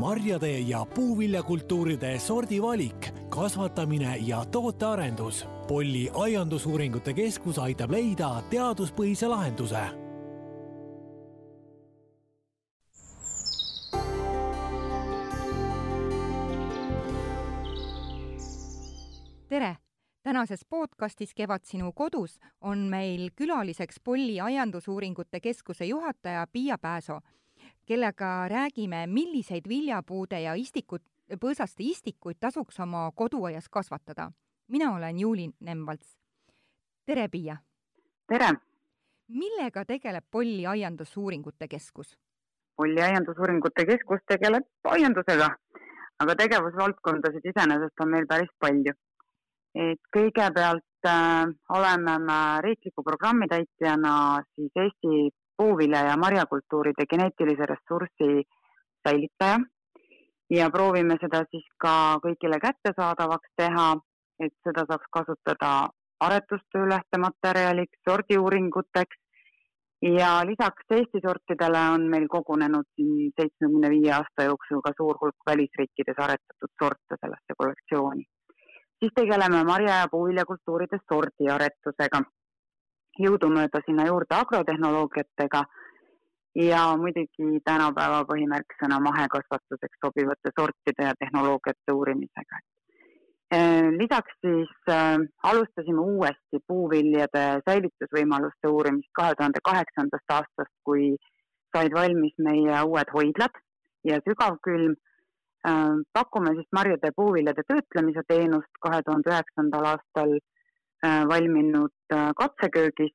marjade ja puuviljakultuuride sordivalik, kasvatamine ja tootearendus. Polli aiandusuuringute keskus aitab leida teaduspõhise lahenduse tere! tänases podcastis Kevad sinu kodus on meil külaliseks Polli aiandusuuringute keskuse juhataja Piia Pääso, kellega räägime, milliseid viljapuude ja istikut, põõsaste istikuid tasuks oma koduaias kasvatada. mina olen Juuli Nemvalts. tere, Piia! tere! millega tegeleb Polli aiandusuuringute keskus? Polli aiandusuuringute keskus tegeleb aiandusega, aga tegevusvaldkondasid iseenesest on meil päris palju et kõigepealt äh, oleme me riikliku programmi täitjana siis Eesti puuvilja ja marjakultuuride geneetilise ressursi säilitaja. Ja proovime seda siis ka kõigile kättesaadavaks teha, et seda saaks kasutada aretustöö lähtematerjaliks, sordiuuringuteks. Ja lisaks Eesti sortidele on meil kogunenud siin seitsmekümne viie aasta jooksul ka suur hulk välisriikides aretatud sorte sellesse kollektsiooni. Siis tegeleme marja- ja puuviljakultuuride sordiaretusega. Jõudumööda sinna juurde agrotehnoloogiatega ja muidugi tänapäeva põhimärksõna mahekasvatuseks sobivate sortide ja tehnoloogiate uurimisega. Äh, lisaks siis äh, alustasime uuesti puuviljade säilitusvõimaluste uurimist kahe tuhande kaheksandast aastast, kui said valmis meie uued hoidlad ja sügavkülm Äh, pakume siis marjade ja puuviljade töötlemise teenust kahe tuhande üheksandal aastal valminud äh, katseköögis,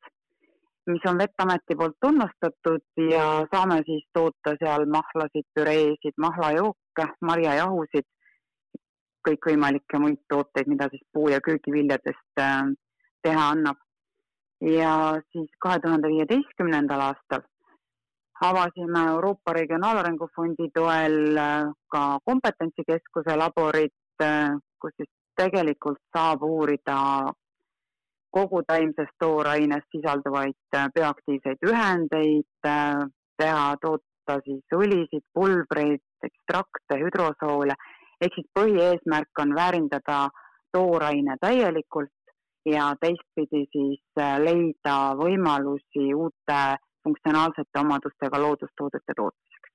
mis on Vettameti poolt tunnustatud ja saame siis toota seal mahlasid, püreesid, mahlajooke, marjajahusid, kõikvõimalikke muid tooteid, mida siis puu- ja köögiviljadest teha annab. ja siis kahe tuhande viieteistkümnendal aastal avasime Euroopa Regionaalarengu Fondi toel äh, ka kompetentsikeskuse laborid, äh, kus siis tegelikult saab uurida kogu taimses tooraines sisalduvaid äh, bioaktiivseid ühendeid, teha, toota siis õlisid, pulbreid, ekstrakte, hüdrosoole, ehk siis põhieesmärk on väärindada tooraine täielikult ja teistpidi siis leida võimalusi uute funktsionaalsete omadustega loodustoodete tootmiseks.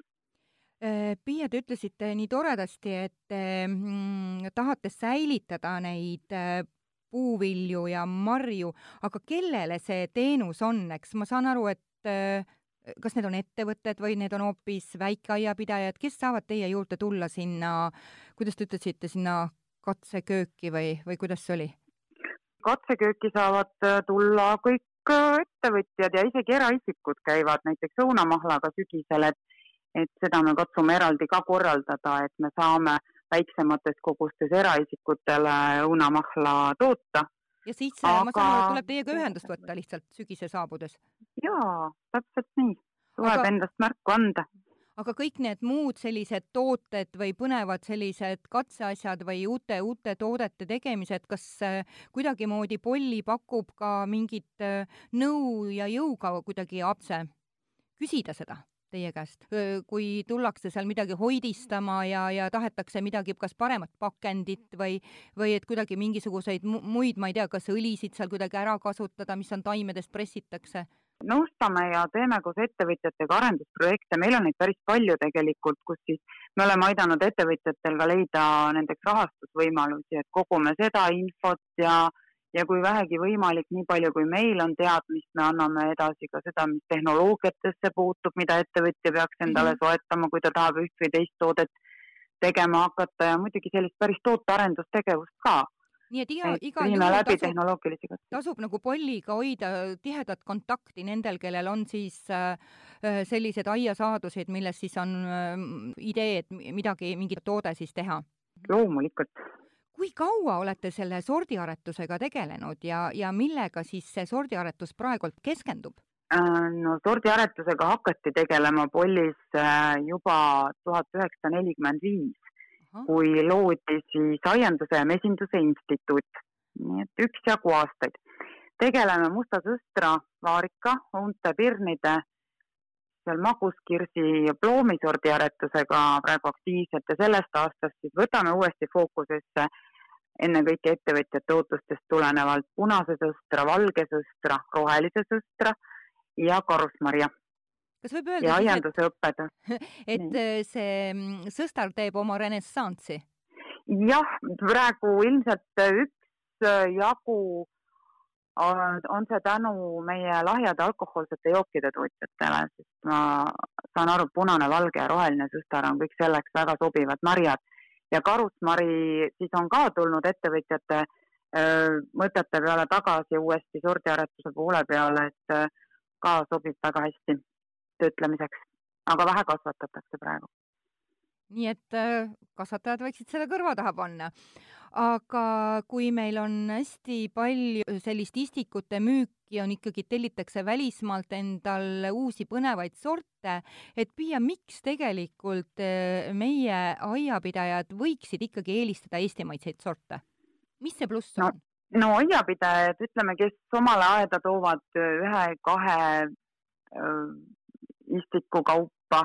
Äh, Piia, te ütlesite nii toredasti, et te mm, tahate säilitada neid äh, puuvilju ja marju, aga kellele see teenus on, eks ma saan aru, et äh, kas need on ettevõtted või need on hoopis väikeaiapidajad, kes saavad teie juurde tulla sinna, kuidas te ütlesite, sinna katsekööki või, või kuidas see oli? katsekööki saavad tulla kõik ettevõtjad ja isegi eraisikud käivad näiteks õunamahlaga sügisel, et, et seda me katsume eraldi ka korraldada, et me saame väiksemates kogustes eraisikutele õunamahla toota. ja siis Aga... ma saan aru, tuleb teiega ühendust võtta lihtsalt sügise saabudes? jaa, täpselt nii. tuleb Aga... endast märku anda aga kõik need muud sellised tooted või põnevad sellised katseasjad või uute, uute toodete tegemised, kas äh, kuidagimoodi Polli pakub ka mingit äh, nõu ja jõuga kuidagi apse? küsida seda teie käest, kui tullakse seal midagi hoidistama ja, ja tahetakse midagi, kas paremat pakendit või, või et kuidagi mingisuguseid muid, ma ei tea, kas õlisid seal kuidagi ära kasutada, mis on taimedest pressitakse? Nõustame ja teeme koos ettevõtjatega arendusprojekte, meil on neid päris palju tegelikult, kus siis me oleme aidanud ettevõtjatel ka leida nendeks rahastusvõimalusi, et kogume seda infot ja, ja kui vähegi võimalik, nii palju kui meil on teadmist, me anname edasi ka seda, mis tehnoloogiatesse puutub, mida ettevõtja peaks endale -hmm. soetama, kui ta tahab üht või teist toodet tegema hakata ja muidugi sellist päris tootearendustegevust ka nii et iga, igal juhul tasub, tasub nagu polliga hoida tihedat kontakti nendel, kellel on siis äh, äh sellised aiasaadused, milles siis on äh, idee, et midagi, mingit toode siis teha. loomulikult. Kui kaua olete selle sordiaretusega tegelenud ja, ja millega siis see sordiaretus praegult keskendub? Äh, no sordiaretusega hakati tegelema Pollis äh, juba tuhat üheksasada nelikümmend viis kui loodi siis Aianduse ja Mesinduse Instituut. nii et üksjagu aastaid. tegeleme musta sõstra, vaarika, unte, pirnide, seal maguskirsi ja ploomisordi aretusega praegu aktiivselt ja sellest aastast siis võtame uuesti fookusesse ennekõike ettevõtjate ootustest tulenevalt punase sõstra, valge sõstra, rohelise sõstra ja karusmarja. kas võib öelda ja aianduse õpped. et, äh, see mm, sõstar teeb oma renessanssi? jah, praegu ilmselt üksjagu on see tänu meie lahjade alkohoolsete jookide tootjatele, sest ma saan aru, punane, valge ja roheline sõstar on kõik selleks väga sobivad marjad ja karusmari siis on ka tulnud ettevõtjate mõtete peale tagasi uuesti sordiaretuse poole peale, et ka sobib väga hästi töötlemiseks, aga vähe kasvatatakse praegu. nii et kasvatajad võiksid selle kõrva taha panna aga kui meil on hästi palju sellist istikute müüki, on ikkagi, tellitakse välismaalt endal uusi põnevaid sorte, et Piia, miks tegelikult eh, meie aiapidajad võiksid ikkagi eelistada eestimaidseid sorte? mis see pluss on no.? no aiapidajad, ütleme, kes omale aeda toovad ühe-kahe äh, istiku kaupa,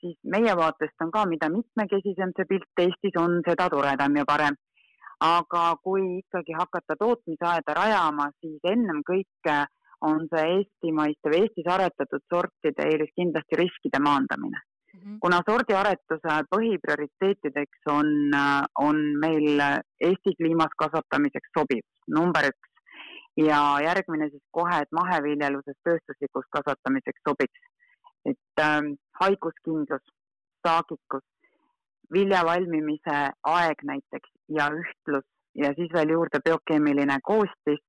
siis meie vaatest on ka, mida mitmekesisem see pilt Eestis on, seda toredam ja parem aga kui ikkagi hakata tootmisaeda rajama, siis ennem kõike on see eestimaiste või Eestis aretatud sortide eelis kindlasti riskide maandamine mm. -hmm. kuna sordiaretuse põhiprioriteetideks on, on meil Eesti kliimas kasvatamiseks sobiv, number üks. ja järgmine siis kohe, et maheviljeluses tööstuslikus kasvatamiseks sobiks. et äh, haiguskindlus, saagikus, vilja valmimise aeg näiteks ja ühtlus ja siis veel juurde biokeemiline koostis.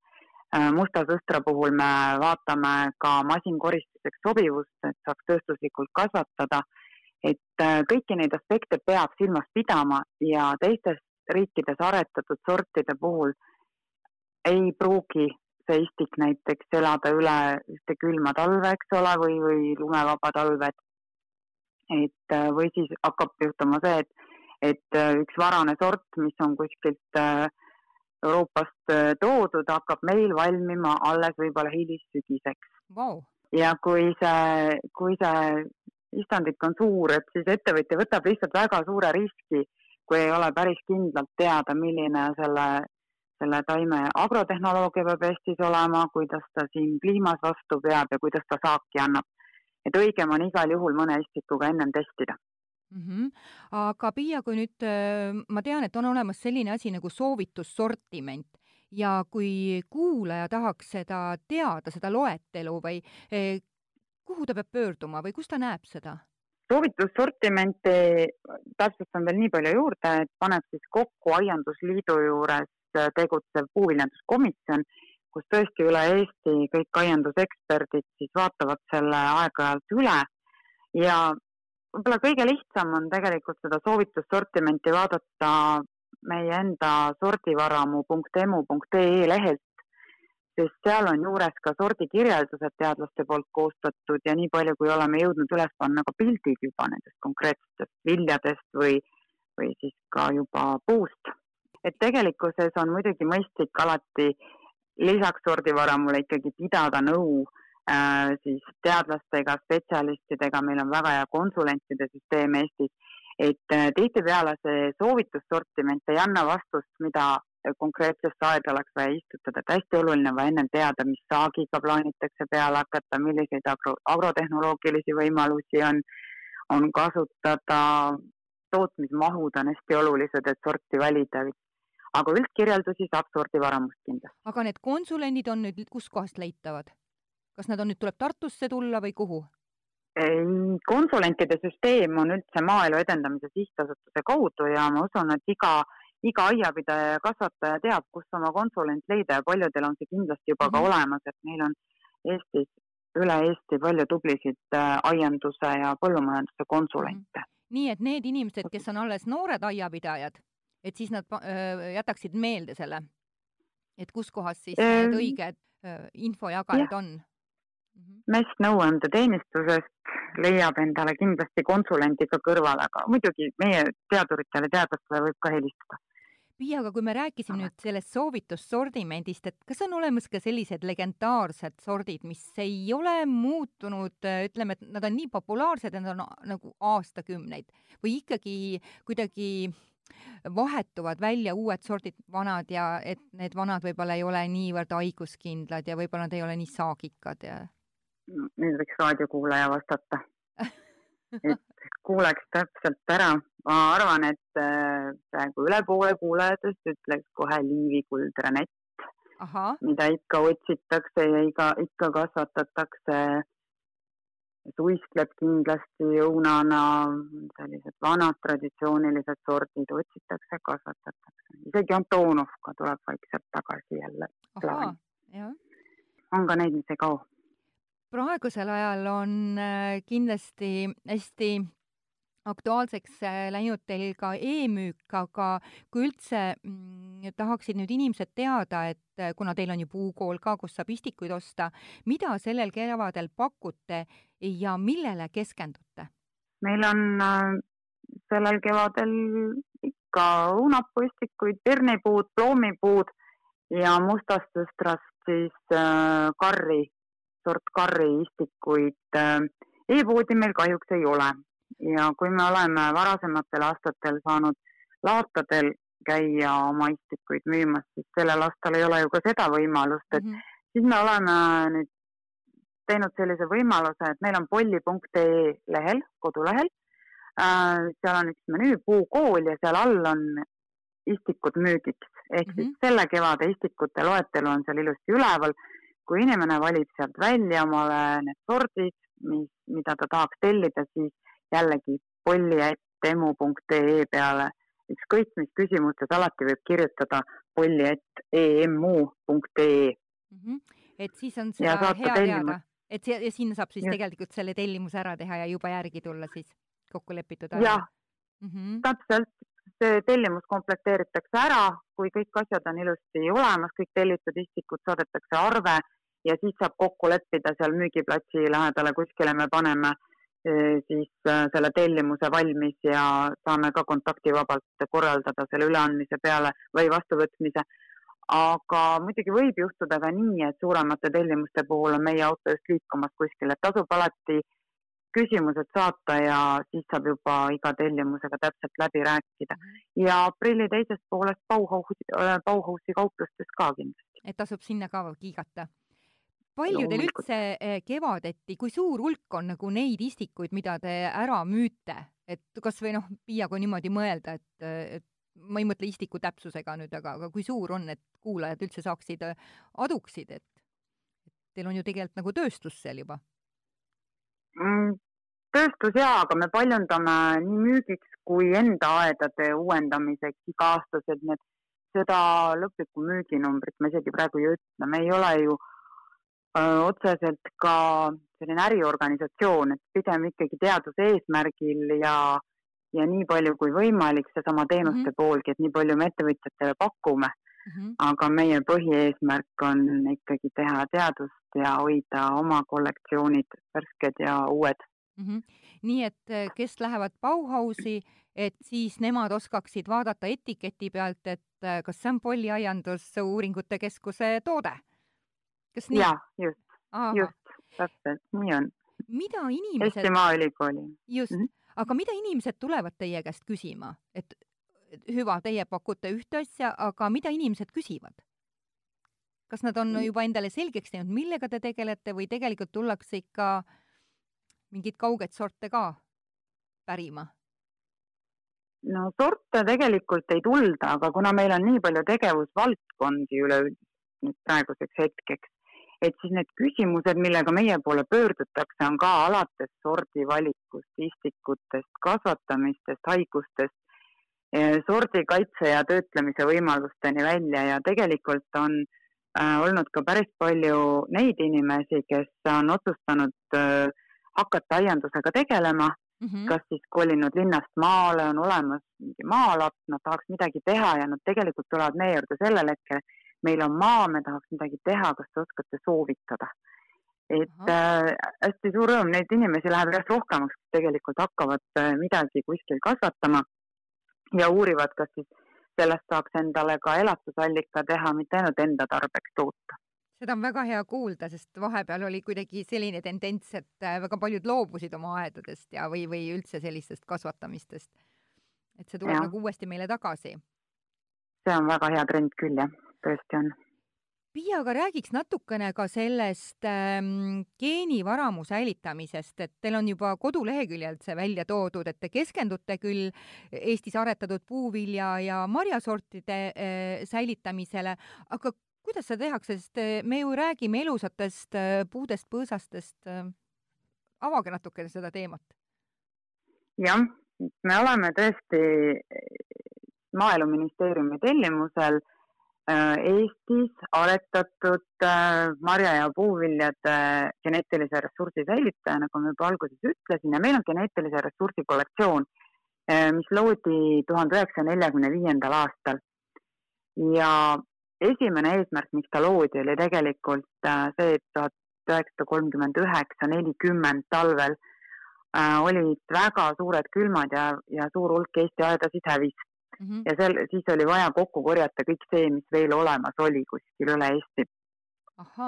Äh, musta sõstra puhul me vaatame ka masinkoristuseks sobivust, et saaks tööstuslikult kasvatada. et äh, kõiki neid aspekte peab silmas pidama ja teistes riikides aretatud sortide puhul ei pruugi see istik näiteks elada üle ühte külma talve, eks ole, või, või lumevaba talved. et äh, või siis hakkab juhtuma see, et et äh, üks varane sort, mis on kuskilt äh, Euroopast toodud, hakkab meil valmima alles võib-olla hilissügiseks wow.. ja kui see, kui see istandik on suur, et siis ettevõtja võtab lihtsalt väga suure riski, kui ei ole päris kindlalt teada, milline selle, selle taime agrotehnoloogia peab Eestis olema, kuidas ta siin kliimas vastu peab ja kuidas ta saaki annab. Et õigem on igal juhul mõne istikuga ennem testida mm. -hmm. aga Piia, kui nüüd ma tean, et on olemas selline asi nagu soovitussortiment ja kui kuulaja tahaks seda teada, seda loetelu või eh, kuhu ta peab pöörduma või kus ta näeb seda? soovitussortimenti täpsustan veel nii palju juurde, et paneb siis kokku Aiandusliidu juures tegutsev puuviljanduskomisjon, kus tõesti üle Eesti kõik aianduseksperdid siis vaatavad selle aeg-ajalt üle ja võib-olla kõige lihtsam on tegelikult seda soovitussortimenti vaadata meie enda sordivaramu.emu.ee lehelt, sest seal on juures ka sordikirjeldused teadlaste poolt koostatud ja nii palju, kui oleme jõudnud üles panna ka pildid juba nendest konkreetsetest viljadest või, või siis ka juba puust. et tegelikkuses on muidugi mõistlik alati lisaks sordivaramule ikkagi pidada nõu äh, siis teadlastega, spetsialistidega, meil on väga hea konsulentide süsteem Eestis, et äh, tihtipeale see soovitussortiment ei anna vastust, mida konkreetsesse aeda oleks vaja istutada, et hästi oluline on ennem teada, mis saagiga plaanitakse peale hakata, milliseid agro, agrotehnoloogilisi võimalusi on, on kasutada, tootmismahud on hästi olulised, et sorti valida, aga üldkirjeldusi saab sordivaramust kindlasti. aga need konsulendid on nüüd kuskohast leitavad? kas nad on nüüd, tuleb Tartusse tulla või kuhu? ei, konsulentide süsteem on üldse Maaelu Edendamise Sihtasutuse kaudu ja ma usun, et iga, iga aiapidaja ja kasvataja teab, kus oma konsulent leida ja paljudel on see kindlasti juba mm -hmm. ka mhm. olemas, et meil on Eestis, üle Eesti palju tublisid äh, aianduse ja põllumajanduse konsulente mm. -hmm. nii et need inimesed, kes on alles noored aiapidajad, et siis nad jätaksid meelde selle, et kus kohas siis need õiged infojagajad ja. on Mhm. MES nõuandeteenistusest leiab endale kindlasti konsulendi ka kõrvale, aga muidugi meie teaduritele, teadlastele võib ka helistada. Piia, aga kui me rääkisime nüüd sellest soovitussortimendist, et kas on olemas ka sellised legendaarsed sordid, mis ei ole muutunud, ütleme, et nad on nii populaarsed, et nad on nagu aastakümneid või ikkagi kuidagi vahetuvad välja uued sordid, vanad ja et need vanad võib-olla ei ole niivõrd haiguskindlad ja võib-olla nad ei ole nii saagikad ja? nüüd võiks raadiokuulaja vastata et kuuleks täpselt ära. ma arvan, et äh, praegu üle poole kuulajatest ütleks kohe Liivi kuldranett, mida ikka otsitakse ja iga, ikka kasvatatakse. Suiskleb kindlasti õunana, sellised vanad traditsioonilised sordid otsitakse, kasvatatakse. isegi Antonovka tuleb vaikselt tagasi jälle. on ka neid, mis ei kao praegusel ajal on äh, kindlasti hästi aktuaalseks äh, läinud teil ka e-müük, aga kui üldse mm, tahaksid nüüd inimesed teada, et äh, kuna teil on ju puukool ka, kus saab istikuid osta, mida sellel kevadel pakute ja millele keskendute? meil on sellel kevadel ikka õunapuistikuid, pirnipuud, ploomipuud ja mustast sõstrast siis karri sort karriistikuid äh, e-poodi meil kahjuks ei ole ja kui me oleme varasematel aastatel saanud laatadel käia oma istikuid müümas, siis sellel aastal ei ole ju ka seda võimalust, et mm -hmm. siis me oleme nüüd teinud sellise võimaluse, et meil on polli.ee lehel, kodulehel äh,, seal on üks menüü Puukool ja seal all on istikud müügiks ehk mm -hmm. siis mhm. selle kevade istikute loetelu on seal ilusti üleval kui inimene valib sealt välja omale need sordid, mis, mida ta tahaks tellida, siis jällegi polli.emu.ee peale ükskõik mis küsimustes alati võib kirjutada polli.emu.ee mm. -hmm. et siis on seda hea tellimus. teada, et ja sinna saab siis ja. tegelikult selle tellimuse ära teha ja juba järgi tulla siis kokku lepitud ajal? jah mm -hmm., täpselt, see tellimus komplekteeritakse ära, kui kõik asjad on ilusti olemas, kõik tellitud istikud saadetakse arve ja siis saab kokku leppida seal müügiplatsi lähedale kuskile, me paneme eh, siis eh, selle tellimuse valmis ja saame ka kontaktivabalt korraldada selle üleandmise peale või vastuvõtmise. aga muidugi võib juhtuda ka nii, et suuremate tellimuste puhul on meie auto just liikumas kuskile, tasub alati küsimused saata ja siis saab juba iga tellimusega täpselt läbi rääkida. ja aprilli teisest poolest Bauhausi, Bauhausi kauplustes ka kindlasti. et tasub sinna ka kiigata palju teil üldse eh, kevadeti, kui suur hulk on nagu neid istikuid, mida te ära müüte, et kas või noh, Piia, kui niimoodi mõelda, et, et ma ei mõtle istiku täpsusega nüüd, aga, aga kui suur on, et kuulajad üldse saaksid, eh, aduksid, et, et teil on ju tegelikult nagu tööstus seal juba? Mm,? tööstus jaa, aga me paljundame nii müügiks kui enda aedade uuendamiseks iga-aastased need, seda lõplikku müüginumbrit me isegi praegu ei ütle, me ei ole ju Äh, otseselt ka selline äriorganisatsioon, et pigem ikkagi teaduse eesmärgil ja, ja nii palju kui võimalik seesama teenuste mm -hmm. poolgi, et nii palju me ettevõtjatele pakume mm. -hmm. aga meie põhieesmärk on ikkagi teha teadust ja hoida oma kollektsioonid värsked ja uued mm. -hmm. nii et äh, kes lähevad Bauhausi, et siis nemad oskaksid vaadata etiketi pealt, et äh, kas see on Polli Aiandusuuringute Keskuse toode kas nii? jaa, just, just, täpselt, nii on. mida inimesed. Eesti Maaülikooli. just mm, -hmm. aga mida inimesed tulevad teie käest küsima, et hüva, teie pakute ühte asja, aga mida inimesed küsivad? kas nad on mm. juba endale selgeks teinud, millega te tegelete või tegelikult tullakse ikka mingeid kaugeid sorte ka pärima? no sorte tegelikult ei tulda, aga kuna meil on nii palju tegevusvaldkondi üleüldiselt nüüd praeguseks hetkeks, et siis need küsimused, millega meie poole pöördutakse, on ka alates sordivalikust, istikutest, kasvatamistest, haigustest, eh, sordikaitse ja töötlemise võimalusteni välja ja tegelikult on äh, olnud ka päris palju neid inimesi, kes on otsustanud äh, hakata aiandusega tegelema mm, -hmm. kas siis kolinud linnast maale, on olemas mingi maalaps, nad tahaks midagi teha ja nad tegelikult tulevad meie juurde sellel hetkel, meil on maa, me tahaks midagi teha, kas te oskate soovitada? et äh, hästi suur rõõm, neid inimesi läheb järjest rohkemaks, kes tegelikult hakkavad äh, midagi kuskil kasvatama ja uurivad, kas siis sellest saaks endale ka elatusallika teha, mitte ainult enda tarbeks toota seda on väga hea kuulda, sest vahepeal oli kuidagi selline tendents, et äh, väga paljud loobusid oma aedadest ja, või, või üldse sellistest kasvatamistest. et see tuleb ja. nagu uuesti meile tagasi. see on väga hea trend küll jah, tõesti on Piia, aga räägiks natukene ka sellest ähm, geenivaramu säilitamisest, et teil on juba koduleheküljelt see välja toodud, et te keskendute küll Eestis aretatud puuvilja ja marjasortide äh, säilitamisele, aga kuidas seda tehakse, sest äh, me ju räägime elusatest äh, puudest, põõsastest äh,. avage natukene seda teemat. jah, me oleme tõesti Maaeluministeeriumi tellimusel Eestis aretatud äh, marja- ja puuviljade geneetilise ressursi säilitaja, nagu ma juba alguses ütlesin, ja meil on geneetilise ressursi kollektsioon, äh, mis loodi tuhande üheksasaja neljakümne viiendal aastal. ja esimene eesmärk, miks ta loodi, oli tegelikult see, et tuhat üheksasada kolmkümmend üheksa, nelikümmend talvel olid väga suured külmad ja, ja suur hulk Eesti aedasid hävis mm. -hmm. ja seal, siis oli vaja kokku korjata kõik see, mis veel olemas oli kuskil üle Eesti.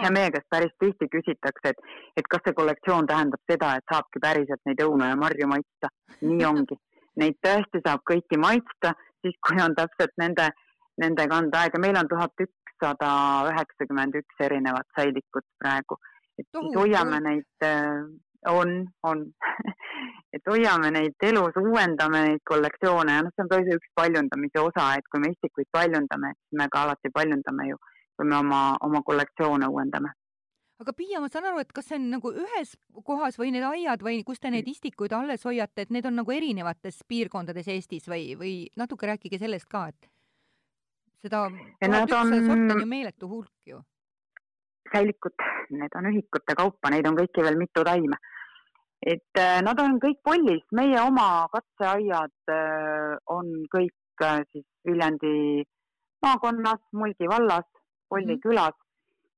ja meie käest päris tihti küsitakse, et, et kas see kollektsioon tähendab seda, et saabki päriselt neid õunu ja marju maitsta. nii ongi. Neid tõesti saab kõiki maitsta, siis kui on täpselt nende, nende kanda aega. meil on tuhat ükssada üheksakümmend üks erinevat säilikut praegu. et siis hoiame neid, äh, on, on et hoiame neid elus, uuendame neid kollektsioone ja noh, see on ka üks paljundamise osa, et kui me istikuid paljundame, siis me ka alati paljundame ju, kui me oma, oma kollektsioone uuendame. aga Piia, ma saan aru, et kas see on nagu ühes kohas või need aiad või kus te neid istikuid alles hoiate, et need on nagu erinevates piirkondades Eestis või, või natuke rääkige sellest ka, et seda tuhat on... sorti on ju meeletu hulk ju. säilikud, need on ühikute kaupa, neid on kõiki veel mitu taime et äh, nad on kõik Pollis, meie oma katseaiad äh, on kõik äh, siis Viljandi maakonnas, Mulgi vallas, Polli mm -hmm. külas.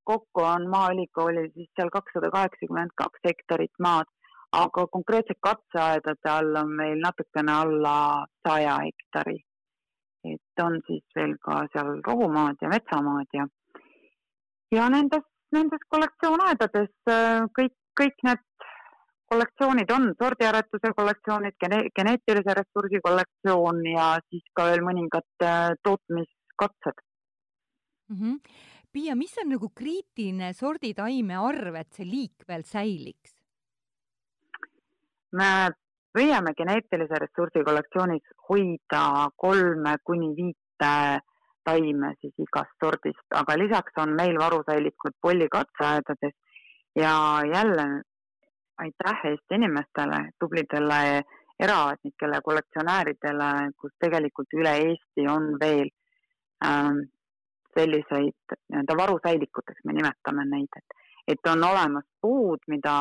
kokku on Maaülikoolil siis seal kakssada kaheksakümmend kaks hektarit maad, aga konkreetselt katseaedade all on meil natukene alla saja hektari. et on siis veel ka seal rohumaad ja metsamaad ja, ja nendes, nendes kollektsioonaaedades kõik, kõik need kollektsioonid on sordiaretuse kollektsioonid gene,, geneetilise ressursi kollektsioon ja siis ka veel mõningad äh, tootmiskatsed mm. -hmm. Piia, mis on nagu kriitiline sorditaime arv, et see liik veel säiliks? me püüame geneetilise ressursi kollektsioonis hoida kolme kuni viite taime siis igast sordist, aga lisaks on meil varusäilikud pollikatseaedades ja jälle aitäh Eesti inimestele, tublidele eraaadnikele, kollektsionääridele, kus tegelikult üle Eesti on veel ähm, selliseid nii-öelda varusäilikuteks, me nimetame neid, et, et on olemas puud, mida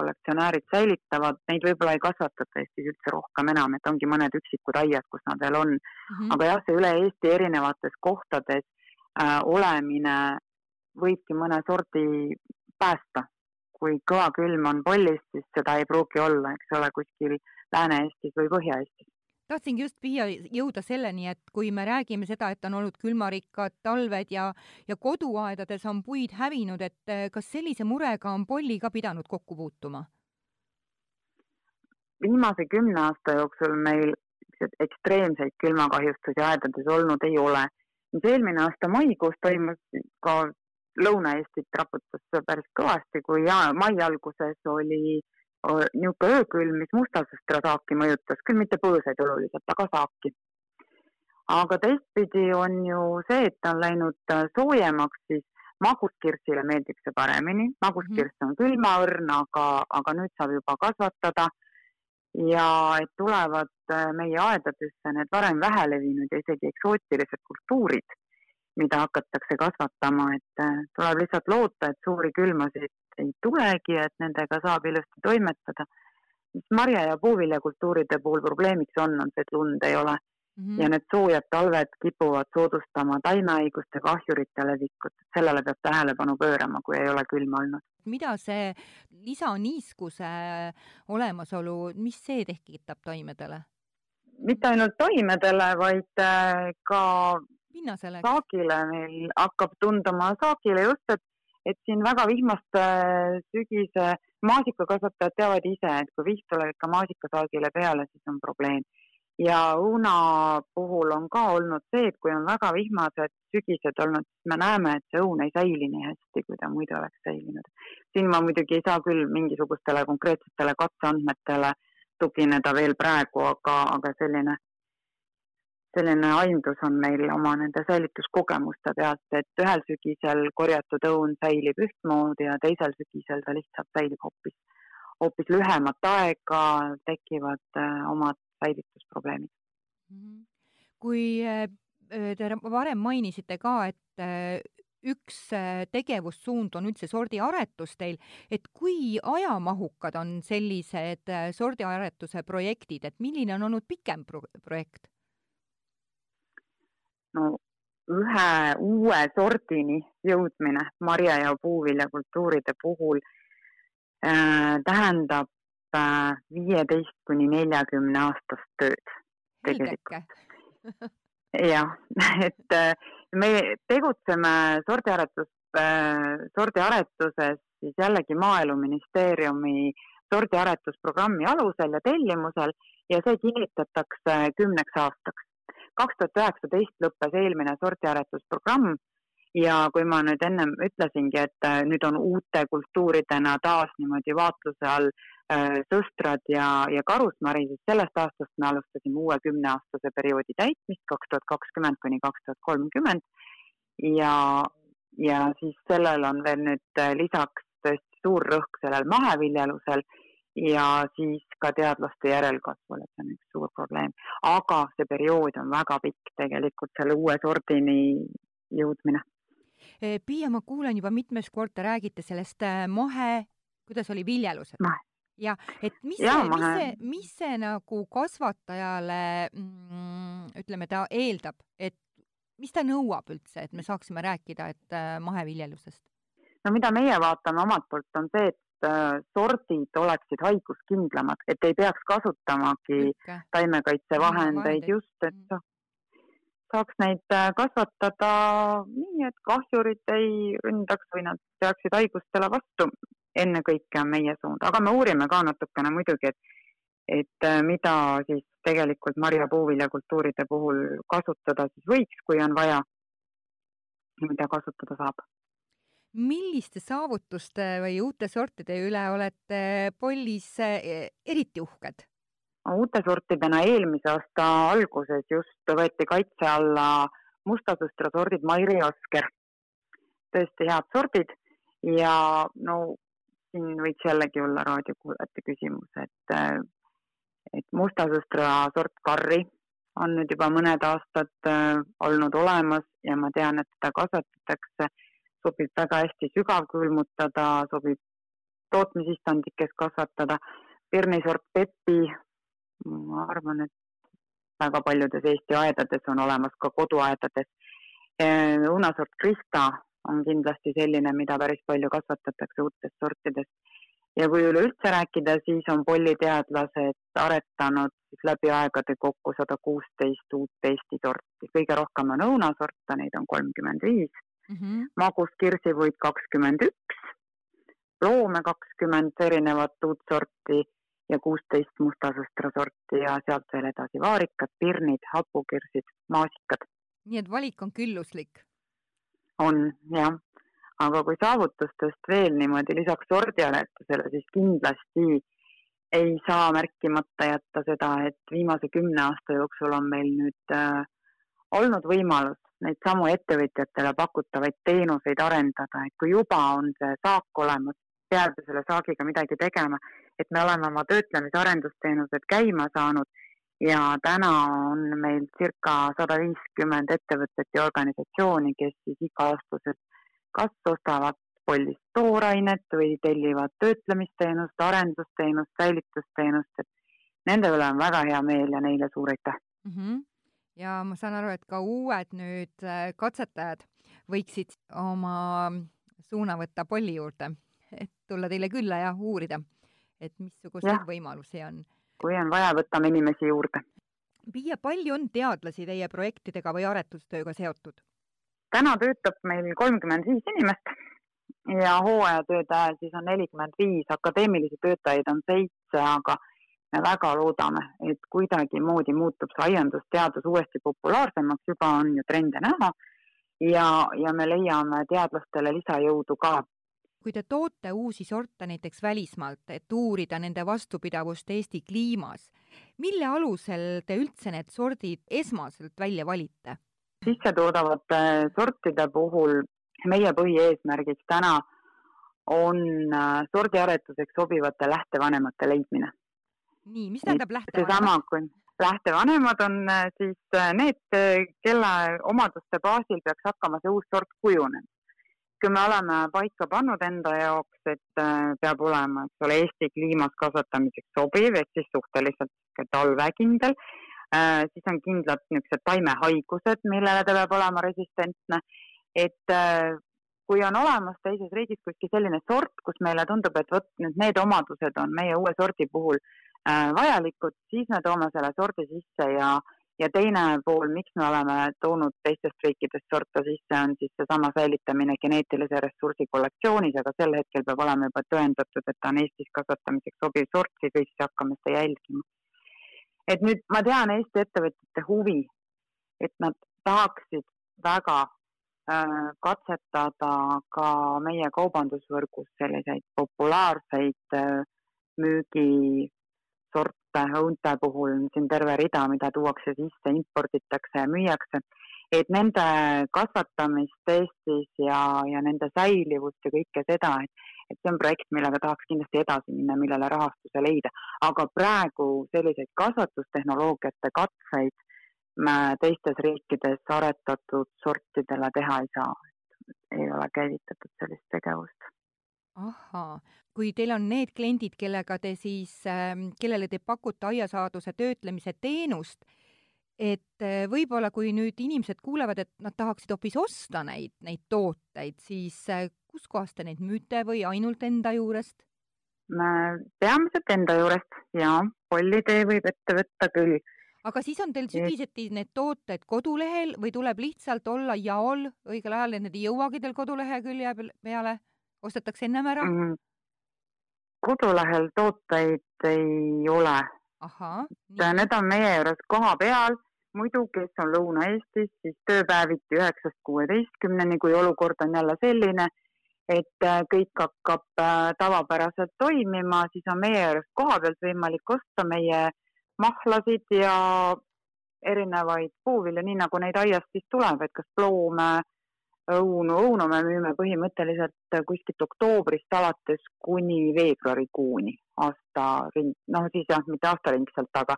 kollektsionäärid säilitavad, neid võib-olla ei kasvatata Eestis üldse rohkem enam, et ongi mõned üksikud aiad, kus nad veel on mm. -hmm. aga jah, see üle Eesti erinevates kohtades äh, olemine võibki mõne sordi päästa kui kõva külm on pollis, siis seda ei pruugi olla, eks ole, kuskil Lääne-Eestis või Põhja-Eestis. tahtsingi just viia, jõuda selleni, et kui me räägime seda, et on olnud külmarikkad talved ja, ja koduaedades on puid hävinud, et eh, kas sellise murega on polli ka pidanud kokku puutuma? viimase kümne aasta jooksul meil ekstreemseid külmakahjustusi aedades olnud ei ole. mis eelmine aasta maikuus toimus ka Lõuna-Eestit raputas päris kõvasti, kui ja, mai alguses oli niisugune öökülm, mis mustasõstra saaki mõjutas, küll mitte põõsaid oluliselt, aga saaki. aga teistpidi on ju see, et on läinud äh, soojemaks, siis maguskirssile meeldib see paremini, maguskirss on külmaõrn, aga, aga nüüd saab juba kasvatada. Ja et tulevad äh, meie aedadesse need varem vähelevinud ja isegi eksootilised kultuurid mida hakatakse kasvatama, et äh, tuleb lihtsalt loota, et suuri külmasid ei tulegi, et nendega saab ilusti toimetada. mis marja- ja puuviljakultuuride puhul probleemiks on, on see, et lund ei ole mm -hmm. ja need soojad talved kipuvad soodustama taimehaiguste, kahjurite levikut, sellele peab tähelepanu pöörama, kui ei ole külma olnud. mida see lisaniiskuse olemasolu, mis see tekitab taimedele? mitte ainult taimedele, vaid äh, ka pinnasele. saagile meil hakkab tunduma, saagile just, et, et siin väga vihmast sügise maasikakasvatajad teavad ise, et kui vihm tuleb ikka maasikasaagile peale, siis on probleem ja õuna puhul on ka olnud see, et kui on väga vihmased sügised olnud, siis me näeme, et see õun ei säili nii hästi, kui ta muidu oleks säilinud. siin ma muidugi ei saa küll mingisugustele konkreetsetele katseandmetele tugineda veel praegu, aga, aga selline, selline aimdus on meil oma nende säilituskogemuste pealt, et ühel sügisel korjatud õun säilib ühtmoodi ja teisel sügisel ta lihtsalt säilib hoopis, hoopis lühemat aega, tekivad äh, omad säilitusprobleemid. Mhm. kui äh, te varem mainisite ka, et äh, üks tegevussuund on üldse sordiaretus teil, et kui ajamahukad on sellised sordiaretuse projektid, et milline on olnud pikem pro projekt? No ühe uue sordini jõudmine marja- ja puuviljakultuuride puhul äh, tähendab viieteist kuni neljakümne aastast tööd tegelikult. jah, et äh, me tegutseme sordiaretus, äh, sordiaretuses siis jällegi Maaeluministeeriumi sordiaretusprogrammi alusel ja tellimusel ja see kinnitatakse kümneks aastaks. Kaks tuhat üheksateist lõppes eelmine sordiaretusprogramm ja kui ma nüüd ennem ütlesingi, et äh, nüüd on uute kultuuridena taas niimoodi vaatluse all Äh, sõstrad ja, ja karusmari, siis sellest aastast me alustasime uue kümneaastase perioodi täitmist, kaks tuhat kakskümmend kuni kaks tuhat kolmkümmend. ja, ja siis sellel on veel nüüd äh, lisaks tõesti suur rõhk sellel maheviljelusel ja siis ka teadlaste järelkasvul, et see on üks suur probleem. aga see periood on väga pikk tegelikult selle uue sordini jõudmine. Piia, ma kuulen juba mitmes kord, te räägite sellest äh, mahe, kuidas oli viljelused? jah, et mis ja, see, mis see, mis see nagu kasvatajale mm, ütleme, ta eeldab, et mis ta nõuab üldse, et me saaksime rääkida, et äh, maheviljelusest? no mida meie vaatame omalt poolt, on see, et sordid oleksid haiguskindlamad, et ei peaks kasutamagi taimekaitsevahendeid just, et mm. saaks neid äh, kasvatada nii, et kahjurid ei ründaks või nad peaksid haigustele vastu ennekõike on meie suund, aga me uurime ka natukene muidugi, et, et äh, mida siis tegelikult marja puuviljakultuuride puhul kasutada siis võiks, kui on vaja, mida kasutada saab. Milliste saavutuste või uute sortide üle olete Pollis äh, eriti uhked? uute sortidena eelmise aasta alguses just võeti kaitse alla mustasõstra sordid Mairi Osker. tõesti head sordid ja no siin võiks jällegi olla raadiokuulajate küsimus, et, äh, et mustasõstra sort karri on nüüd juba mõned aastad äh, olnud olemas ja ma tean, et teda kasvatatakse, sobib väga hästi sügavkülmutada, sobib tootmisistandikes kasvatada. Pirni sort Pepi, ma arvan, et väga paljudes Eesti aedades on olemas ka koduaedades. õunasort Krista on kindlasti selline, mida päris palju kasvatatakse uutest sortidest. ja kui üleüldse rääkida, siis on polliteadlased aretanud siis läbi aegade kokku sada kuusteist uut Eesti sorti. kõige rohkem on õunasorte, neid on kolmkümmend viis, mhm. maguskirsipuid kakskümmend üks, loome kakskümmend erinevat uut sorti ja kuusteist mustasõstra sorti ja sealt veel edasi vaarikad, pirnid, hapukirsid, maasikad. nii et valik on külluslik on jah, aga kui saavutustest veel niimoodi lisaks sordiaretusele, siis kindlasti ei saa märkimata jätta seda, et viimase kümne aasta jooksul on meil nüüd äh, olnud võimalus neid samu ettevõtjatele pakutavaid teenuseid arendada, et kui juba on see saak olemas, peab selle saagiga midagi tegema, et me oleme oma töötlemis-arendusteenused käima saanud ja täna on meil circa sada viiskümmend ettevõtet ja organisatsiooni, kes siis iga-aastaselt kas ostavad pollist toorainet või tellivad töötlemisteenust, arendusteenust, säilitusteenust, et nende üle on väga hea meel ja neile suur aitäh mm! -hmm. Ja ma saan aru, et ka uued nüüd äh, katsetajad võiksid oma suuna võtta polli juurde, et tulla teile külla ja uurida, et missuguseid võimalusi on kui on vaja, võtame inimesi juurde. Piia, palju on teadlasi teie projektidega või aretustööga seotud? täna töötab meil kolmkümmend viis inimest ja hooajatööde ajal siis on nelikümmend viis, akadeemilisi töötajaid on seitse, aga me väga loodame, et kuidagimoodi muutub see aiandusteadus uuesti populaarsemaks, juba on ju trende näha ja, ja me leiame teadlastele lisajõudu ka kui te toote uusi sorte näiteks välismaalt, et uurida nende vastupidavust Eesti kliimas, mille alusel te üldse need sordid esmaselt välja valite? sissetoodavate sortide puhul meie põhieesmärgiks täna on äh, sordiaretuseks sobivate lähtevanemate leidmine. Nii, mis tähendab lähtevanemad? lähtevanemad on äh, siis äh, need, kelle omaduste baasil peaks hakkama see uus sort kujunema kui me oleme paika pannud enda jaoks, et äh, peab olema, eks ole, Eesti kliimas kasvatamiseks sobiv ehk siis suhteliselt talvekindel, äh, siis on kindlad niisugused taimehaigused, millele ta peab olema resistentne. et äh, kui on olemas teises riigis kuskil selline sort, kus meile tundub, et vot nüüd need omadused on meie uue sordi puhul vajalikud, siis me toome selle sordi sisse ja äh, ja teine pool, miks me oleme toonud teistest riikidest sorte sisse, on siis seesama säilitamine geneetilise ressursi kollektsioonis, aga sel hetkel peab olema juba tõendatud, et ta on Eestis kasvatamiseks sobiv sort, siis võiks hakkama seda jälgima. et nüüd ma tean Eesti ettevõtjate huvi, et nad tahaksid väga äh, katsetada ka meie kaubandusvõrgus selliseid populaarseid äh, müügi sorte, õunte puhul siin terve rida, mida tuuakse sisse, imporditakse ja müüakse, et nende kasvatamist Eestis ja, ja nende säilivust ja kõike seda, et, et see on projekt, millega tahaks kindlasti edasi minna, millele rahastuse leida. aga praegu selliseid kasvatustehnoloogiate katseid me teistes riikides aretatud sortidele teha ei saa, ei ole käivitatud sellist tegevust. Ahhaa kui teil on need kliendid, kellega te siis, ähm, kellele te pakute aiasaaduse töötlemise teenust, et äh, võib-olla kui nüüd inimesed kuulevad, et nad tahaksid hoopis osta neid, neid tooteid, siis äh, kuskohast te neid müüte või ainult enda juurest? peamiselt enda juurest ja pollitee võib ette võtta küll. aga siis on teil sügiseti need tooted kodulehel või tuleb lihtsalt olla jaol õigel ajal, et need ei jõuagi teil kodulehekülje peale, ostetakse ennem ära mm? kodulehel tooteid ei ole. Need on meie juures koha peal, muidu, kes on Lõuna-Eestis, siis tööpäeviti üheksast kuueteistkümneni, kui olukord on jälle selline, et äh, kõik hakkab äh, tavapäraselt toimima, siis on meie juures koha pealt võimalik osta meie mahlasid ja erinevaid puuvilju, nii nagu neid aiast siis tuleb, et kas ploome õunu, õunu me müüme põhimõtteliselt kuskilt oktoobrist alates kuni veebruarikuuni aasta ring, noh siis jah, mitte aastaringselt, aga,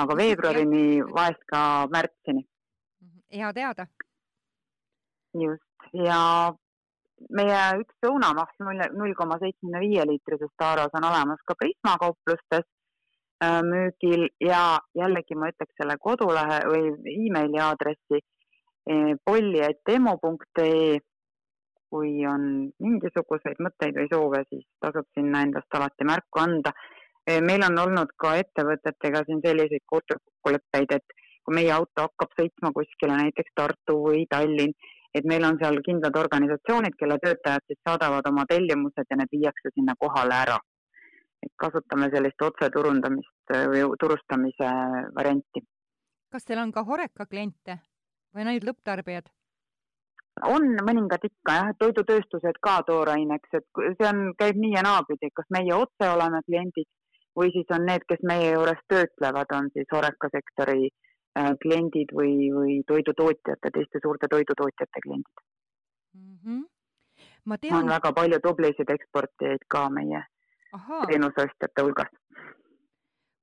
aga veebruarini, vahest ka märtsini. hea teada. just ja meie üks õunamaht null, null koma seitsmekümne viie liitrises taaros on olemas ka Prisma kauplustes äh, müügil ja jällegi ma ütleks selle kodulehe või emaili aadressi Eh, polli.emo.ee. kui on mingisuguseid mõtteid või soove, siis tasub sinna endast alati märku anda. Eh, meil on olnud ka ettevõtetega siin selliseid kokkuleppeid, et kui meie auto hakkab sõitma kuskile näiteks Tartu või Tallinn, et meil on seal kindlad organisatsioonid, kelle töötajad siis saadavad oma tellimused ja need viiakse sinna kohale ära. et kasutame sellist otseturundamist või turustamise varianti. kas teil on ka Horeca kliente? Või on ainult lõpptarbijad? on mõningad ikka jah, toidutööstused ka tooraineks, et see on, käib nii ja naapidi, kas meie otse oleme kliendid või siis on need, kes meie juures töötlevad, on siis Horeca sektori äh, kliendid või, või toidutootjate, teiste suurte toidutootjate kliendid mm. -hmm. ma tean. on väga palju tublisid eksportijaid ka meie teenuseostjate hulgas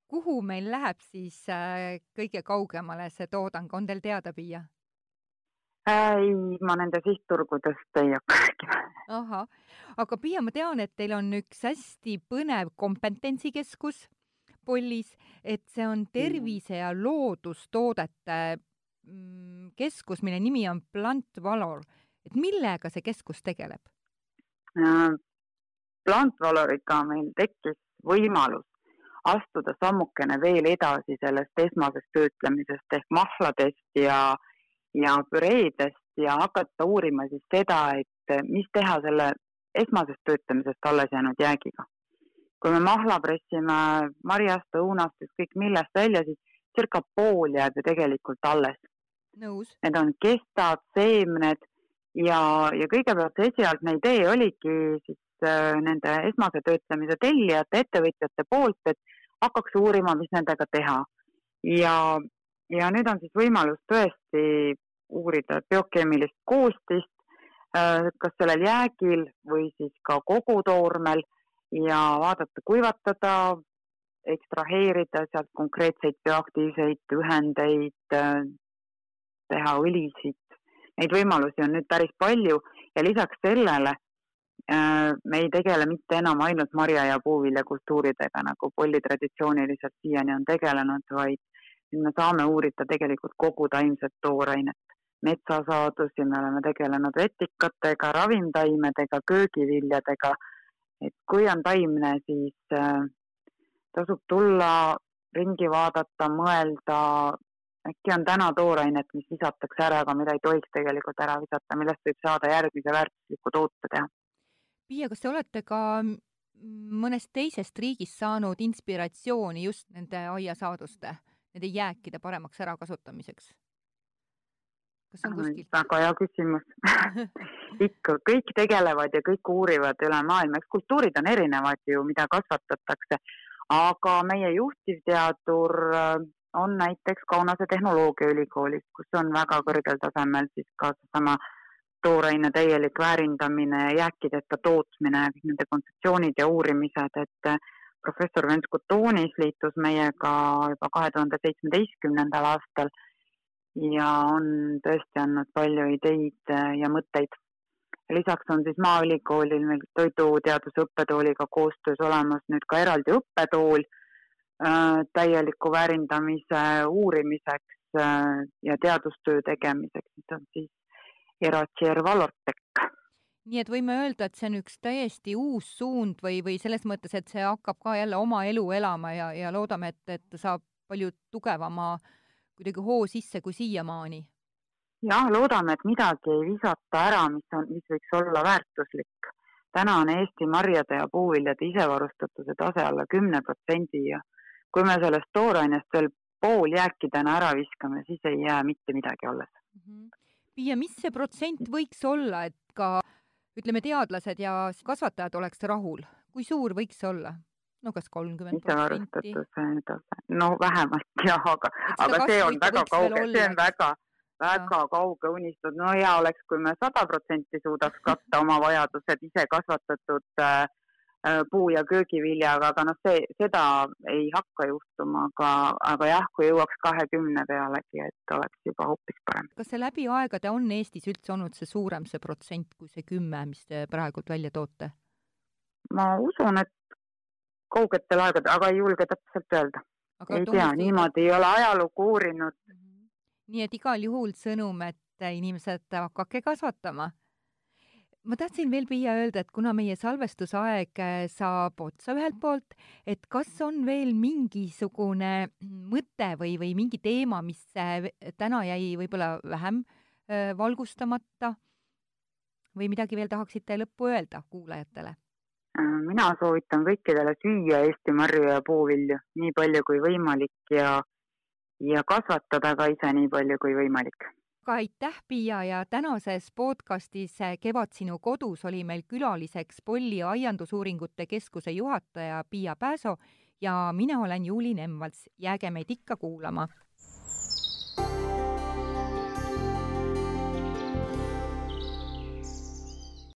kuhu meil läheb siis äh, kõige kaugemale see toodang, on teil teada, Piia? Ei, ma nende sihtturgudest ei hakka rääkima. ahah, aga Piia, ma tean, et teil on üks hästi põnev kompetentsikeskus Pollis, et see on tervise ja loodustoodete mm, keskus, mille nimi on Plant Valor. et millega see keskus tegeleb? Äh, Plant Valoriga meil tekkis võimalus astuda sammukene veel edasi sellest esmasest töötlemisest ehk mahladest ja, ja püreedest ja hakata uurima siis seda, et mis teha selle esmasest töötlemisest alles jäänud jäägiga. kui me mahla pressime marjast, õunast, ükskõik millest välja, siis circa pool jääb ju tegelikult alles. Need on kestad, seemned ja, ja kõigepealt esialgne idee oligi siis äh, nende esmase töötlemise tellijate, ettevõtjate poolt, et hakkaks uurima, mis nendega teha. ja, ja nüüd on siis võimalus tõesti uurida biokeemilist koostist, äh, kas sellel jäägil või siis ka kogutoormel ja vaadata, kuivatada, ekstraheerida sealt konkreetseid bioaktiivseid ühendeid, äh, teha õlisid. Neid võimalusi on nüüd päris palju ja lisaks sellele äh, me ei tegele mitte enam ainult marja- ja puuviljakultuuridega, nagu Polli traditsiooniliselt siiani on tegelenud, vaid nüüd me saame uurida tegelikult kogu taimset toorainet, metsasaadusi, me oleme tegelenud vetikatega, ravimtaimedega, köögiviljadega. et kui on taimne, siis äh, tasub tulla, ringi vaadata, mõelda, äkki on täna toorainet, mis visatakse ära, aga mida ei tohiks tegelikult ära visata, millest võib saada järgmise väärtusliku toote teha. Piia, kas te olete ka mõnest teisest riigist saanud inspiratsiooni just nende aiasaaduste, nende jääkide paremaks ärakasutamiseks? kas on kuskil? väga hea küsimus ikka, kõik tegelevad ja kõik uurivad üle maailma, eks kultuurid on erinevad ju, mida kasvatatakse aga meie juhtivteadur äh, on näiteks Kaunase Tehnoloogiaülikoolist, kus on väga kõrgel tasemel siis ka seesama tooraine täielik väärindamine, jääkideta tootmine, kõik nende kontseptsioonid ja uurimised, et äh, professor Vents Kutoonis liitus meiega juba kahe tuhande seitsmeteistkümnendal aastal ja on tõesti andnud palju ideid äh, ja mõtteid lisaks on siis Maaülikoolil meil toiduteaduse õppetooliga koostöös olemas nüüd ka eraldi õppetool äh, täieliku väärindamise uurimiseks äh, ja teadustöö tegemiseks, mis on siis Eratsier Valortek. Nii et võime öelda, et see on üks täiesti uus suund või, või selles mõttes, et see hakkab ka jälle oma elu elama ja, ja loodame, et, et saab palju tugevama kuidagi hoo sisse kui siiamaani jah, loodame, et midagi ei visata ära, mis on, mis võiks olla väärtuslik. täna on Eesti marjade ja puuviljade isevarustatuse tase alla kümne protsendi ja kui me sellest toorainest veel pool jääkidena ära viskame, siis ei jää mitte midagi alles mm. -hmm. Piia, mis see protsent võiks olla, et ka ütleme, teadlased ja kasvatajad oleks rahul, kui suur võiks olla? no kas kolmkümmend protsenti? no vähemalt jah, aga, aga see on väga kauge, see on väga väga kauge unistus, no hea oleks, kui me sada protsenti suudaks katta oma vajadused ise kasvatatud äh, puu- ja köögiviljaga, aga noh, see, seda ei hakka juhtuma, aga, aga jah, kui jõuaks kahekümne pealegi, et oleks juba hoopis parem. kas see läbi aegade on Eestis üldse olnud see suurem, see protsent, kui see kümme, mis te praegult välja toote? ma usun, et kaugetel aegadel, aga ei julge täpselt öelda. ei tea, niimoodi ei ole ajalugu uurinud. -hmm nii et igal juhul sõnum, et inimesed hakake kasvatama. Ma tahtsin veel, Piia, öelda, et kuna meie salvestusaeg äh, saab otsa ühelt poolt, et kas on veel mingisugune mõte või, või mingi teema, mis äh, täna jäi võib-olla vähem äh, valgustamata või midagi veel tahaksite lõppu öelda kuulajatele? mina soovitan kõikidele süüa Eesti marju ja puuvilju nii palju kui võimalik ja ja kasvatada ka ise nii palju kui võimalik. Aga aitäh, Piia, ja tänases podcastis Kevad sinu kodus oli meil külaliseks Polli aiandusuuringute keskuse juhataja Piia Pääso ja mina olen Juuli Nemvalts. jääge meid ikka kuulama